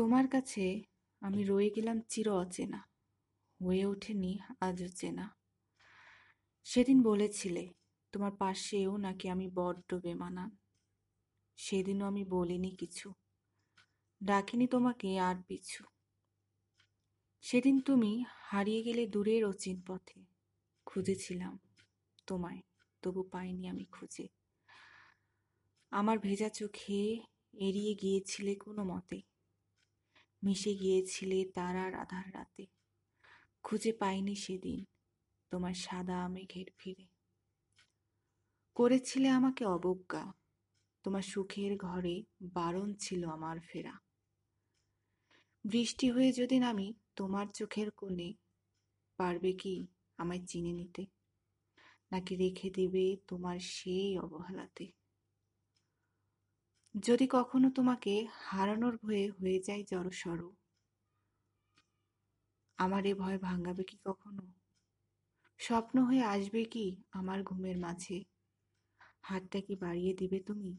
তোমার কাছে আমি রয়ে গেলাম চির অচেনা, হয়ে ওঠেনি আজও চেনা। সেদিন বলেছিলে, তোমার পাশেও নাকি আমি বড্ড বেমানান। সেদিনও আমি বলিনি কিছু, ডাকিনি তোমাকে আর পিছু। সেদিন তুমি হারিয়ে গেলে দূরের অচিন পথে খুঁজেছিলাম তোমায়, তবু পাইনি আমি খুঁজে। আমার ভেজা চোখে এড়িয়ে গিয়েছিলে কোনো মতে মিশে গিয়েছিলে তারার আধার রাতে। খুঁজে পাইনি সেদিন তোমার সাদা মেঘের ভিড়ে। করেছিলে আমাকে অবজ্ঞা, তোমার সুখের ঘরে বারণ ছিল আমার ফেরা। বৃষ্টি হয়ে যদি নামি তোমার চোখের কোণে, পারবে কি আমায় চিনে নিতে? নাকি রেখে দেবে তোমার সেই অবহেলাতে? যদি কখনো তোমাকে হারানোর ভয়ে হয়ে যায় জড়সড় আমার এ ভয় ভাঙাবে কি কখনো? স্বপ্ন হয়ে আসবে কি আমার ঘুমের মাঝে? হাতটা কি বাড়িয়ে দিবে তুমি?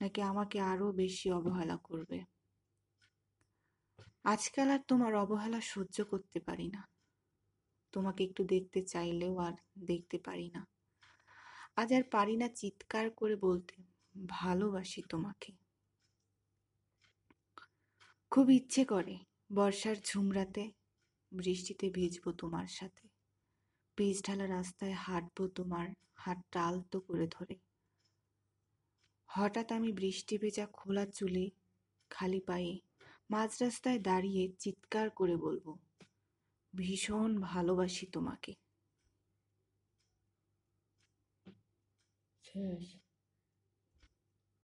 নাকি আমাকে আরও বেশি অবহেলা করবে? আজকাল আর তোমার অবহেলা সহ্য করতে পারি না। তোমাকে একটু দেখতে চাইলেও আর দেখতে পারি না। আজ আর পারি না চিৎকার করে বলতে। ভালোবাসি তোমাকে। খুব ইচ্ছে করে বর্ষার ঝুমরাতে বৃষ্টিতে ভিজবো তোমার সাথে। পিচ ঢালা রাস্তায় হাঁটবো তোমার হাতটা আলতো করে ধরে। হঠাৎ আমি বৃষ্টি ভেজা খোলা চুলে খালি পায়ে মাঝ রাস্তায় দাঁড়িয়ে চিৎকার করে বলব, ভীষণ ভালোবাসি তোমাকে। শেষ।